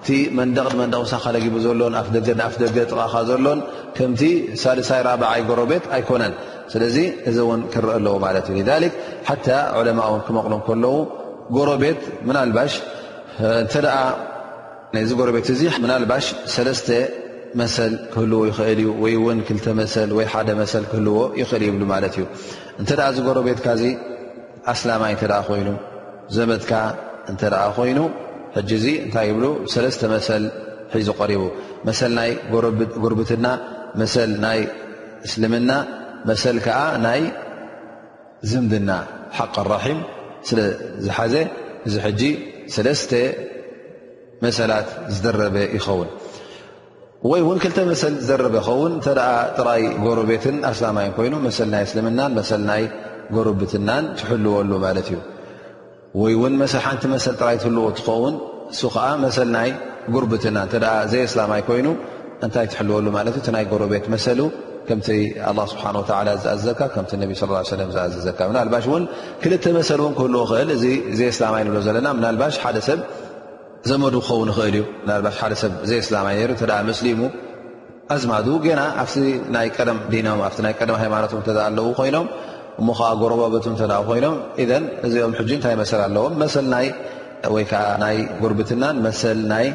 እቲ መንደቕ ንመንደቕ ምሳኻ ለጊቡ ዘሎን ኣፍ ደገ ንኣፍ ደገ ጥቓኻ ዘሎን ከምቲ ሳልሳይ ራብዓይ ጎረቤት ኣይኮነን። ስለዚ እዚ እውን ክረአ ኣለዎ ማለት እዩ። ሊዛሊክ ሓታ ዑለማእ እውን ክመቕሉ ከለዉ ጎረቤት ምናልባሽ እንተ ናይዚ ጎረቤት እዚ ምናልባሽ ሰለስተ መሰል ክህልዎ ይኽእል እዩ ወይ እውን ክልተ መሰል ወይ ሓደ መሰል ክህልዎ ይኽእል ይብሉ ማለት እዩ። እንተ እዚ ጎረቤትካ እዚ ኣስላማይ እንተ ኮይኑ ዘመድካ እንተ ኮይኑ ሕጂ እዚ እንታይ ይብሉ ሰለስተ መሰል ሒዙ ቀሪቡ መሰል ናይ ጎርብትና መሰል ናይ እስልምና መሰል ከዓ ናይ ዝምድና ሓቂ ራሒም ስለ ዝሓዘ እዚ ሕጂ ሰለስተ መሰላት ዝደረበ ይኸውን ወይ ውን ክልተ መሰል ዝዘረበ ኸውን እተ ጥራይ ጎረቤትን ኣስላማይ ኮይኑ መሰል ናይ እስልምናን መሰል ናይ ጎረብትናን ትሕልወሉ ማለት እዩ ወይ ውን መሰ ሓንቲ መሰል ጥራይ ትህልዎ ትኸውን እሱ ከዓ መሰል ናይ ጉርብትና እተ ዘይ ኣስላማይ ኮይኑ እንታይ ትሕልወሉ ማለት እዩ እቲ ናይ ጎረቤት መሰሉ ከምቲ ኣላ ስብሓን ወተላ ዝኣዘዘካ ከምቲ ነቢ ስ ሰለም ዝኣዘዘካ ምናልባሽ እውን ክልተ መሰል እውን ክህልዎ ክእል እዚ ዘይ ኣስላማይ ንብሎ ዘለና ምናልባሽ ሓደ ሰብ ዘመዱ ክኸውን ይኽእል እዩ ናልባሽ ሓደ ሰብ ዘይስላማይ ነይሩ እተ መስሊሙ ኣዝማዱ ጌና ኣብቲ ናይ ቀደም ዲኖም ኣብቲ ናይ ቀደም ሃይማኖቶም እተ ኣለዉ ኮይኖም እሞ ከዓ ጎረባበቱ እተ ኮይኖም እዘን እዚኦም ሕጂ እንታይ መሰል ኣለዎም መሰል ናይ ወይ ከዓ ናይ ጉርብትናን መሰል ናይ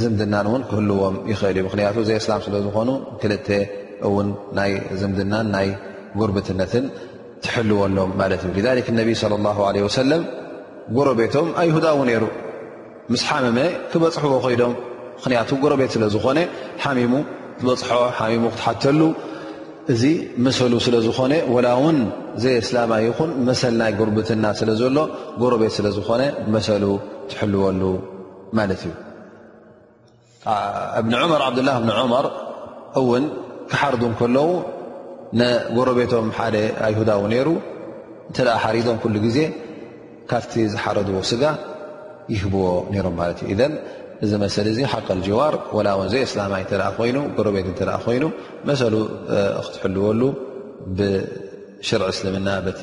ዝምድናን እውን ክህልዎም ይኽእል እዩ ምክንያቱ ዘይ እስላም ስለዝኾኑ ክልተ እውን ናይ ዝምድናን ናይ ጉርብትነትን ትሕልወሎም ማለት እዩ ذሊክ ነቢ صለ ላه ለ ወሰለም ጎረቤቶም ኣይሁዳዊ ነይሩ ምስ ሓመመ ክበፅሕዎ ኮይዶም ምኽንያቱ ጎረቤት ስለ ዝኾነ ሓሚሙ ትበፅሖ ሓሚሙ ክትሓተሉ እዚ መሰሉ ስለ ዝኾነ ወላ ውን ዘየስላማ ይኹን መሰል ናይ ጉርብትና ስለ ዘሎ ጎረቤት ስለ ዝኾነ መሰሉ ትሕልወሉ ማለት እዩ እብኒ ዑመር ዓብዱላህ እብኒ ዑመር እውን ክሓርዱ እንከለዉ ንጎረቤቶም ሓደ ኣይሁዳዊ ነይሩ እንተ ሓሪዶም ኩሉ ግዜ ካብቲ ዝሓረድዎ ስጋ ይህብዎ ነይሮም ማለት እዩ እዘን እዚ መሰሊ እዚ ሓቂ ጅዋር ወላ እውን ዘይ እስላማይ እተ ኮይኑ ጎረቤት እተ ኮይኑ መሰሉ ክትሕልወሉ ብሽርዒ እስልምና በቲ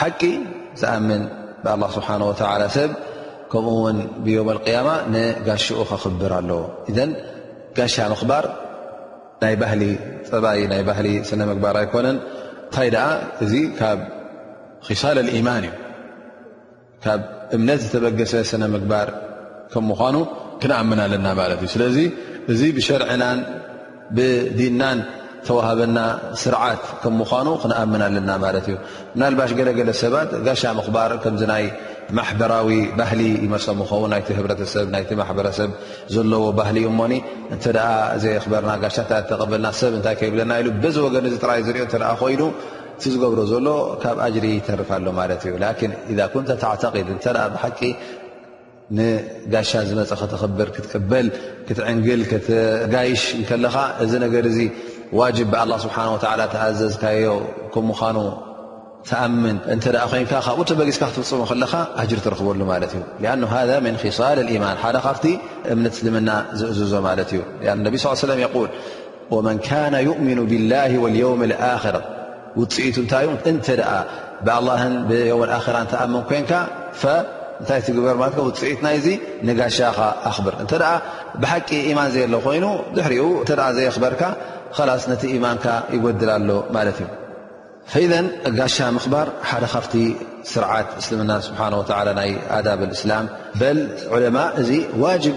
ሓቂ ዝኣምን ብኣላ ስብሓን ወተላ ሰብ ከምኡ ውን ብዮም ኣልቅያማ ንጋሽኡ ከኽብር ኣለዎ እዘን ጋሻ ምኽባር ናይ ባህሊ ፀባይ ናይ ባህሊ ስነ ምግባር ኣይኮነን እንታይ ደኣ እዚ ካብ ክሳል ልኢማን እዩ ካብ እምነት ዝተበገሰ ስነ ምግባር ከም ምዃኑ ክንኣምን ኣለና ማለት እዩ ስለዚ እዚ ብሸርዕናን ብዲናን ተዋሃበና ስርዓት ከም ምዃኑ ክንኣምን ኣለና ማለት እዩ ምናልባሽ ገለገለ ሰባት ጋሻ ምኽባር ከምዚ ናይ ማሕበራዊ ባህሊ ይመሰም ኸውን ናይቲ ህብረተሰብ ናይቲ ማሕበረሰብ ዘለዎ ባህሊ እዩ እሞኒ እንተ ዘየኽበርና ጋሻ ተቐበልና ሰብ እንታይ ከይብለና ኢሉ በዚ ወገን እዚ ጥራይ ዝሪኦ እተ ኮይኑ እቲ ዝገብሮ ዘሎ ካብ ኣጅሪ ይተርፍ ኣሎ ማለት እዩ ላኪን ኢዛ ኩንተ ተዕተቂድ እንተ ብሓቂ ንጋሻ ዝመፀ ከተኽብር ክትቅበል ክትዕንግል ክትጋይሽ እንከለኻ እዚ ነገር እዚ ዋጅብ ብኣላ ስብሓን ወተላ ተኣዘዝካዮ ከም ምዃኑ ትኣምን እንተ ኮይንካ ካብኡ ተበጊስካ ክትፍፅሙ ከለኻ ኣጅር ትረኽበሉ ማለት እዩ ኣን ሃ ምን ክሳል ልኢማን ሓደ ካብቲ እምነት እስልምና ዝእዝዞ ማለት እዩ ነቢ ስ ሰለም የቁል ወመን ካነ ዩእምኑ ብላሂ ወልየውም ልኣክር ውፅኢቱ እንታይ እዩ እንተ ደኣ ብኣላህን ብየውም ልኣክራ ንተኣምን ኮንካ ፈ እንታይ ትግበር ማለት ከ ውፅኢት ናይ እዙ ንጋሻኻ ኣኽብር እንተ ደኣ ብሓቂ ኢማን ዘየሎ ኮይኑ ድሕሪኡ እተ ዘየኽበርካ ኸላስ ነቲ ኢማንካ ይጎድል ኣሎ ማለት እዩ ፈኢዘን ጋሻ ምኽባር ሓደ ካብቲ ስርዓት እስልምና ስብሓን ወተላ ናይ ኣዳብ እስላም በል ዑለማ እዚ ዋጅብ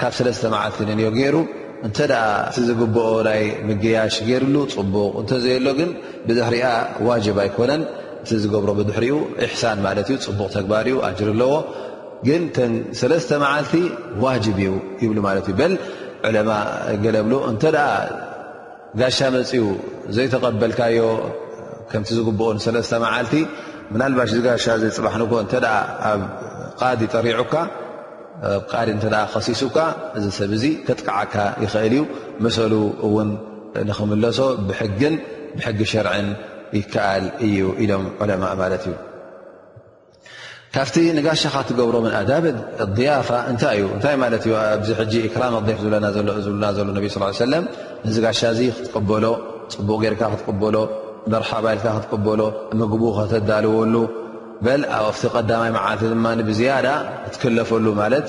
ካብ ሰለስተ መዓልቲ ንንዮ ገይሩ እንተ እቲ ዝግብኦ ናይ ምግያሽ ገይርሉ ፅቡቕ እንተዘየሎ ግን ብድሕሪኣ ዋጅብ ኣይኮነን እቲ ዝገብሮ ብድሕሪኡ ኢሕሳን ማለት እዩ ፅቡቕ ተግባር እዩ ኣጅር ኣለዎ ግን ተን ሰለስተ መዓልቲ ዋጅብ እዩ ይብሉ ማለት እዩ በል ዕለማ ገለብሉ እንተ ጋሻ መፅኡ ዘይተቐበልካዮ ከምቲ ዝግብኦ ንሰለስተ መዓልቲ ምናልባሽ ዝጋሻ ዘ ፅባሕ ንግሆ እተ ኣብ ቃዲ ጠሪዑካ ቃዲ እተ ከሲሱካ እዚ ሰብ እዚ ከጥቅዓካ ይኽእል እዩ መሰሉ እውን ንክምለሶ ብሕግን ብሕጊ ሸርዕን ይከኣል እዩ ኢሎም ዑለማእ ማለት እዩ ካብቲ ንጋሻኻ ትገብሮ ምን ኣዳብ ኣضያፋ እንታይ እዩ እንታይ ማለት እዩ ኣብዚ ሕጂ እክራም ኣضፍ ዝብለና ዘሎ ዝብልና ዘሎ ነቢ ስ ሰለም ነዚ ጋሻ እዚ ክትቅበሎ ፅቡቕ ጌርካ ክትቅበሎ መርሓባ ኢልካ ክትቅበሎ ምግቡ ከተዳልወሉ በል ኣብቲ ቀዳማይ መዓልቲ ድማ ብዝያዳ ክትክለፈሉ ማለት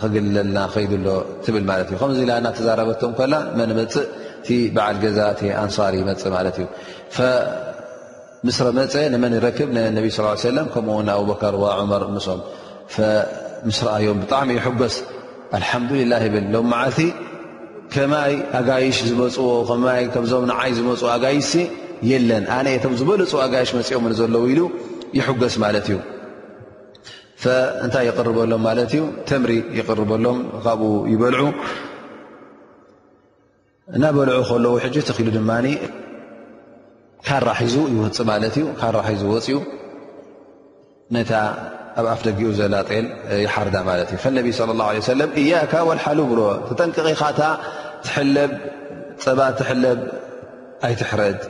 ክግለልና ከይዱ ኣሎ ትብል ማለት እዩ ከምዚ ኢላ እናተዛረበቶ ከላ መን መፅእ እቲ በዓል ገዛ እቲ ኣንሳር ይመፅእ ማለት እዩ ምስ ረመፀ ንመን ይረክብ ንነቢ ስ ሰለም ከምኡውን ኣቡበከር ዋ ዑመር ምስኦም ምስ ረኣዮም ብጣዕሚ ይሕጎስ ኣልሓምዱሊላ ይብል ሎም መዓልቲ ከማይ ኣጋይሽ ዝመፅዎ ከማይ ከምዞም ንዓይ ዝመፁ ኣጋይሽሲ የለን ኣነ እቶም ዝበለፁ ኣጋይሽ መፅኦም ዘለዉ ኢሉ ይሕጎስ ማለት እዩ እንታይ ይቕርበሎም ማለት እዩ ተምሪ ይቕርበሎም ካብኡ ይበልዑ እና በልዑ ከለዉ ሕጂ ተኪሉ ድማ ካራ ሒዙ ይወፅ ማለት እዩ ካራ ሒዙ ወፅኡ ነታ ኣብ ኣፍ ደጊኡ ዘላ ጤል ይሓርዳ ማለት እዩ ፈነቢ ለ ላ ሰለም እያካ ወልሓሉ ብልዎ ተጠንቀቂካታ ትሕለብ ፀባ ትሕለብ ኣይትሕረድ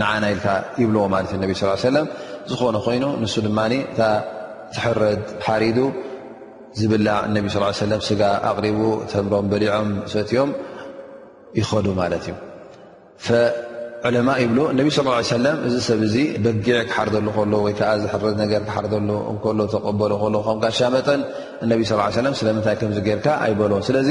ንዓና ኢልካ ይብልዎ ማለት እዩ ነቢ ስ ሰለም ዝኾነ ኮይኑ ንሱ ድማ እታ ትሕረድ ሓሪዱ ዝብላዕ ነቢ ስ ሰለም ስጋ ኣቕሪቡ ተምሮም በሊዖም ሰትዮም ይኸዱ ማለት እዩ ዕለማ ይብሉ ነቢ ስ ሰለም እዚ ሰብ እዚ በጊዕ ክሓርደሉ ከሎ ወይ ከዓ ዝሕረድ ነገር ክሓርደሉ እከሎ ተቀበሎ ከሎ ከም ጋሻ መጠን እነቢ ስ ሰለም ስለምንታይ ከምዚ ገርካ ኣይበሎን ስለዚ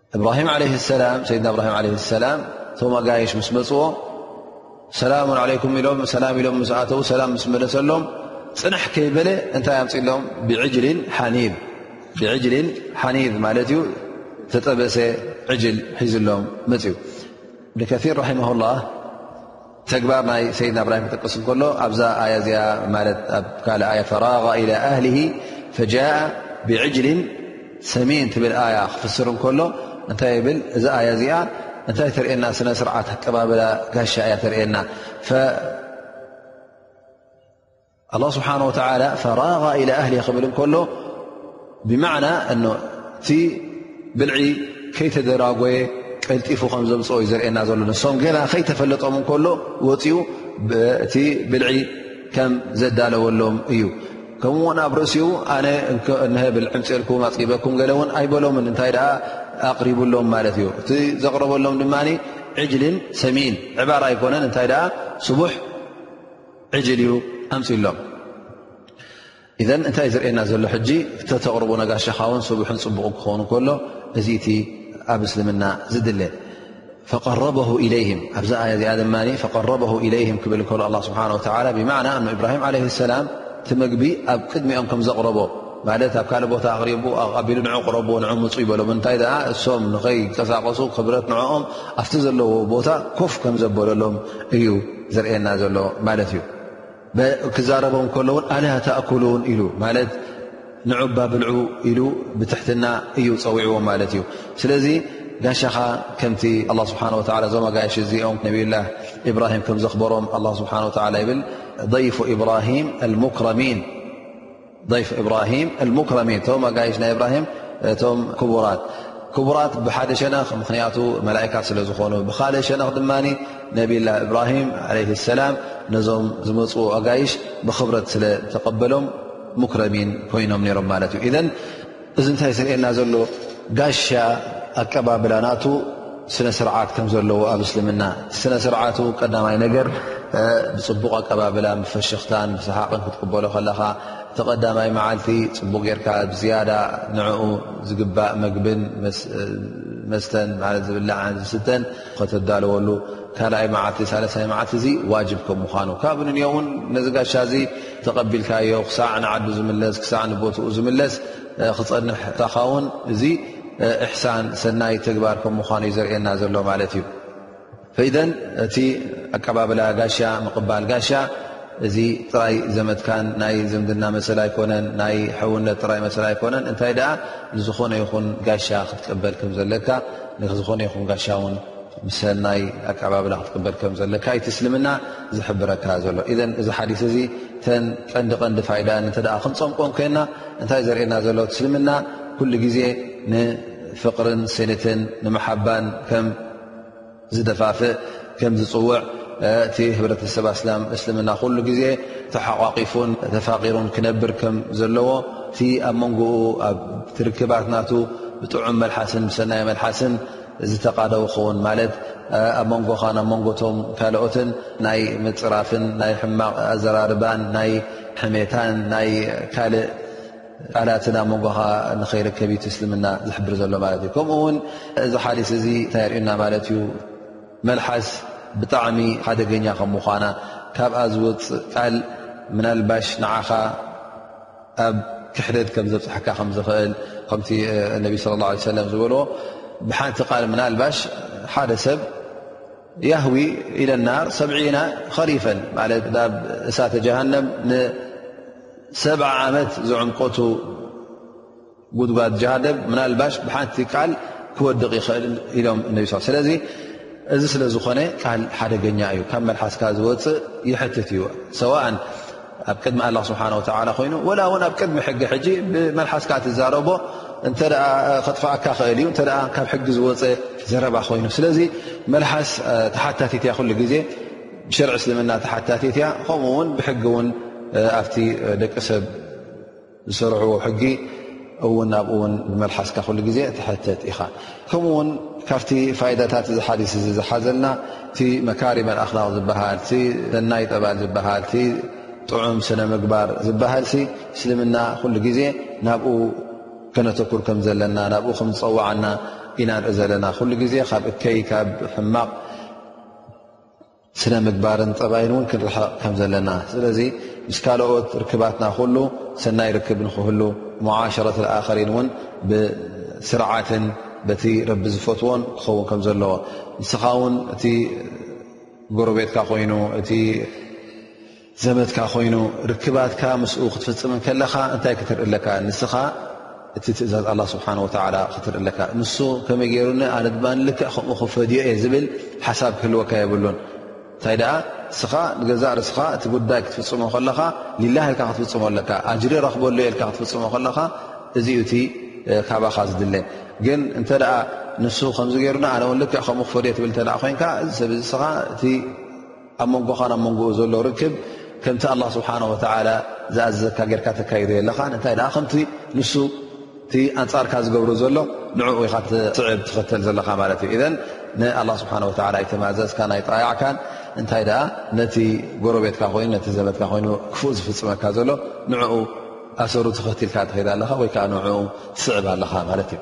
እብራሂም ዓለይህ ሰላም ሰይድና እብራሂም ዓለይህ ሰላም እቶም ኣጋይሽ ምስ መፅዎ ሰላሙን ዓለይኩም ኢሎም ሰላም ኢሎም ምስ ኣተዉ ሰላም ምስ መለሰሎም ፅንሕ ከይበለ እንታይ ኣምፅሎም ብዕጅሊን ሓኒብ ማለት እዩ ተጠበሰ ዕጅል ሒዙሎም መፅኡ እብን ከር ራማ ላ ተግባር ናይ ሰይድና እብራሂም ክጠቅስ እንከሎ ኣብዛ ኣያ እዚኣ ማለት ኣብ ካልእ ኣያ ፈራغ ኢላ ኣህሊሂ ፈጃء ብዕጅሊን ሰሚን ትብል ኣያ ክፍስር እንከሎ እንታይ ይብል እዛ ኣያ እዚኣ እንታይ ተርእየና ስነ ስርዓት ኣቀባብላ ጋሻ እያ ተርእየና ኣላ ስብሓን ወተላ ፈራጋ ኢለ ኣህሊ ክብል እንከሎ ብማዕና እቲ ብልዒ ከይተደራጎየ ቀልጢፉ ከም ዘምፅኦ እዩ ዘርእየና ዘሎ ንሶም ገና ከይተፈለጦም እንከሎ ወፅኡ እቲ ብልዒ ከም ዘዳለወሎም እዩ ከምኡ ውን ኣብ ርእሲኡ ኣነ እሀ ብልዕምፅልኩም ኣፅጊበኩም ገለ እውን ኣይበሎምን እንታይ ደኣ ኣቕሪብሎም ማለት እዩ እቲ ዘቕረበሎም ድማ ዕጅልን ሰሚኢን ዕባር ኣይኮነን እንታይ ደኣ ስቡሕ ዕጅል እዩ ኣምፅሎም እዘ እንታይ ዝርእየና ዘሎ ሕጂ ተተቕርቡ ነጋሻኻ ውን ስቡሕን ፅቡቕ ክኸውን ከሎ እዚ እቲ ኣብ እስልምና ዝድለ ፈቀረበ ኢለይም ኣብዚ ኣያ እዚኣ ድማ ፈቀረበ ኢለይም ክብል ከሎ ኣ ስብሓ ወላ ብማዕና ን እብራሂም ዓለ ሰላም እቲ ምግቢ ኣብ ቅድሚኦም ከም ዘቕረቦ ማለት ኣብ ካልእ ቦታ ኣቕሪቡ ኣቢሉ ንዑ ቅረቦ ንዑ ምፁ ይበሎም እንታይ ደኣ እሶም ንኸይቀሳቀሱ ክብረት ንዕኦም ኣብቲ ዘለዎ ቦታ ኮፍ ከም ዘበለሎም እዩ ዘርእየና ዘሎ ማለት እዩ ክዛረቦም ከሎ ውን ኣላ ተእኩሉን ኢሉ ማለት ንዑባ ብልዑ ኢሉ ብትሕትና እዩ ፀዊዕዎም ማለት እዩ ስለዚ ጋሻኻ ከምቲ ኣ ስብሓ ዞም ኣጋይሽ እዚኦም ነብላ ኢብራሂም ከም ዘኽበሮም ስብሓ ይብል ضይፉ ኢብራሂም ኣልሙክረሚን ضይፍ እብራሂም ሙክረሚን እቶም ኣጋይሽ ናይ እብራሂም እቶም ክቡራት ክቡራት ብሓደ ሸነኽ ምክንያቱ መላእካት ስለ ዝኾኑ ብካልእ ሸነኽ ድማ ነብላ እብራሂም ዓለ ሰላም ነዞም ዝመፅኡ ኣጋይሽ ብክብረት ስለ ተቐበሎም ሙክረሚን ኮይኖም ነይሮም ማለት እዩ እዚ እንታይ ዝርእየና ዘሎ ጋሻ ኣቀባብላ ናቱ ስነ ስርዓት ከም ዘለዎ ኣብ እስልምና እቲ ስነ ስርዓቱ ቀዳማይ ነገር ብፅቡቕ ኣቀባብላ ብፈሽኽታን ብሰሓቕን ክትቅበሎ ከለኻ እቲ ቀዳማይ መዓልቲ ፅቡቕ ጌርካ ብዝያዳ ንዕኡ ዝግባእ መግብን መስተን ማለት ዝብላዕን ዝስተን ከተዳለወሉ ካልኣይ መዓልቲ ሳለሳይ መዓልቲ እዚ ዋጅብ ከም ምዃኑ ካብ ንንዮውን ነዚ ጋሻ እዚ ተቐቢልካዮ ክሳዕ ንዓዱ ዝምለስ ክሳዕ ንቦትኡ ዝምለስ ክፀንሕ ታኻ ውን እዚ እሕሳን ሰናይ ተግባር ከም ምዃኑ እዩ ዘርእየና ዘሎ ማለት እዩ ፈይደን እቲ ኣቀባብላ ጋሻ ምቕባል ጋሻ እዚ ጥራይ ዘመትካን ናይ ዝምድና መሰል ኣይኮነን ናይ ሕውነት ጥራይ መሰል ኣይኮነን እንታይ ደኣ ንዝኾነ ይኹን ጋሻ ክትቀበል ከም ዘለካ ንዝኾነ ይኹን ጋሻ ውን ብሰናይ ኣቀባብላ ክትቅበል ከም ዘለካ ዩቲ እስልምና ዝሕብረካ ዘሎ ኢዘ እዚ ሓዲስ እዚ ተን ቀንዲ ቀንዲ ፋይዳ እንተ ክንፀምቆ ኮንና እንታይ ዘርእየና ዘሎ እስልምና ኩሉ ግዜ ንፍቅርን ስኒትን ንመሓባን ከም ዝደፋፍእ ከም ዝፅውዕ እቲ ህብረተሰብ ኣስላም እስልምና ኩሉ ግዜ ተሓቋቂፉን ተፋቂሩን ክነብር ከም ዘለዎ እቲ ኣብ መንጎኡ ኣብ ትርክባት ናቱ ብጥዑም መልሓስን ብሰናይ መልሓስን ዝተቃደው ክኸውን ማለት ኣብ መንጎኻን ኣብ መንጎቶም ካልኦትን ናይ ምፅራፍን ናይ ሕማቕ ኣዘራርባን ናይ ሕሜታን ናይ ካልእ ቃላትን ኣብ መንጎኻ ንኸይርከብ እዩ ትስልምና ዝሕብር ዘሎ ማለት እዩ ከምኡ ውን እዚ ሓዲስ እዚ እንታይ የርእዩና ማለት እዩ መልሓስ ብጣዕሚ ሓደገኛ ከም ምኳና ካብኣ ዝወፅእ ቃል ምናልባሽ ንዓኻ ኣብ ክሕደት ከም ዘብፅሐካ ከም ዝኽእል ከምቲ ነቢ ስለ ላ ሰለም ዝበልዎ ብሓንቲ ቃል ምናልባሽ ሓደ ሰብ ያህዊ ኢለናር ሰብዒና ኸሪፈን ማለት ናብ እሳተ ጀሃንም ንሰብዓ ዓመት ዝዕምቆቱ ጉድጓድ ጀሃነብ ምናልባሽ ብሓንቲ ቃል ክወድቕ ይኽእል ኢሎም እነቢ ስ ስለዚ እዚ ስለ ዝኾነ ቃል ሓደገኛ እዩ ካብ መልሓስካ ዝወፅእ ይሕትት እዩ ሰዋእን ኣብ ቅድሚ ኣላ ስብሓን ወተላ ኮይኑ ወላ እውን ኣብ ቅድሚ ሕጊ ሕጂ ብመልሓስካ ትዛረቦ እንተ ከጥፋእካ ክእል እዩ እተ ካብ ሕጊ ዝወፀ ዘረባ ኮይኑ ስለዚ መልሓስ ተሓታትት እያ ኩሉ ግዜ ብሸርዒ እስልምና ተሓታትት እያ ከምኡ ውን ብሕጊ እውን ኣብቲ ደቂ ሰብ ዝሰርዕዎ ሕጊ እውን ናብኡ ውን ብመልሓስካ ኩሉ ግዜ ትሕተት ኢኻ ከምኡ ውን ካብቲ ፋይዳታት እዚ ሓዲስ እዚ ዝሓዘልና እቲ መካሪ መልኣክላቕ ዝበሃል እቲ ሰናይ ጠባል ዝበሃል እቲ ጥዑም ስነ ምግባር ዝበሃል ሲ እስልምና ኩሉ ግዜ ናብኡ ከነተኩር ከም ዘለና ናብኡ ከም ዝፀዋዓና ኢና ንርኢ ዘለና ኩሉ ግዜ ካብ እከይ ካብ ሕማቕ ስነ ምግባርን ጠባይን እውን ክንርሕቕ ከም ዘለና ስለዚ ምስ ካልኦት ርክባትና ኩሉ ሰናይ ርክብ ንክህሉ ሙዓሸረት ኣልኣኸሪን እውን ብስርዓትን በቲ ረቢ ዝፈትዎን ክኸውን ከም ዘለዎ ንስኻ እውን እቲ ጎረቤትካ ኮይኑ እቲ ዘመድካ ኮይኑ ርክባትካ ምስኡ ክትፍጽም ከለኻ እንታይ ክትርኢ ኣለካ ንስኻ እቲ ትእዛዝ ኣላ ስብሓን ወተዓላ ክትርኢ ኣለካ ንሱ ከመይ ገይሩኒ ኣነ ድማ ንልክዕ ከምኡ ክፈድዮ እየ ዝብል ሓሳብ ክህልወካ የብሉን እንታይ ደኣ ንስኻ ንገዛእ ርስኻ እቲ ጉዳይ ክትፍጽሞ ከለኻ ሊላህ ኢልካ ክትፍጽሞ ኣለካ ኣጅሪ ረኽበሉ እየ ኢልካ ክትፍጽሞ ከለኻ እዚዩ እቲ ካባኻ ዝድለ ግን እንተ ደኣ ንሱ ከምዚ ገይሩና ኣነ ውን ልክዕ ከምኡ ክፈድዮ ትብል እተ ኮይንካ እዚ ሰብ እዚ ስኻ እቲ ኣብ መንጎኻን ኣብ መንጎኡ ዘሎ ርክብ ከምቲ ኣላ ስብሓን ወተዓላ ዝኣዘዘካ ጌርካ ተካይዶ የለኻን እንታይ ደኣ ከምቲ ንሱ እቲ ኣንጻርካ ዝገብሩ ዘሎ ንዕኡ ኢኻ ትስዕብ ትኸተል ዘለኻ ማለት እዩ እዘን ንኣላ ስብሓን ወተዓላ ኣይተማዘዝካን ኣይጣያዕካን እንታይ ደኣ ነቲ ጎረቤትካ ኮይኑ ነቲ ዘመትካ ኮይኑ ክፉእ ዝፍፅመካ ዘሎ ንዕኡ ኣሰሩ ተኸትልካ ትኸይዳ ኣለኻ ወይ ከዓ ንዕኡ ትስዕብ ኣለኻ ማለት እዩ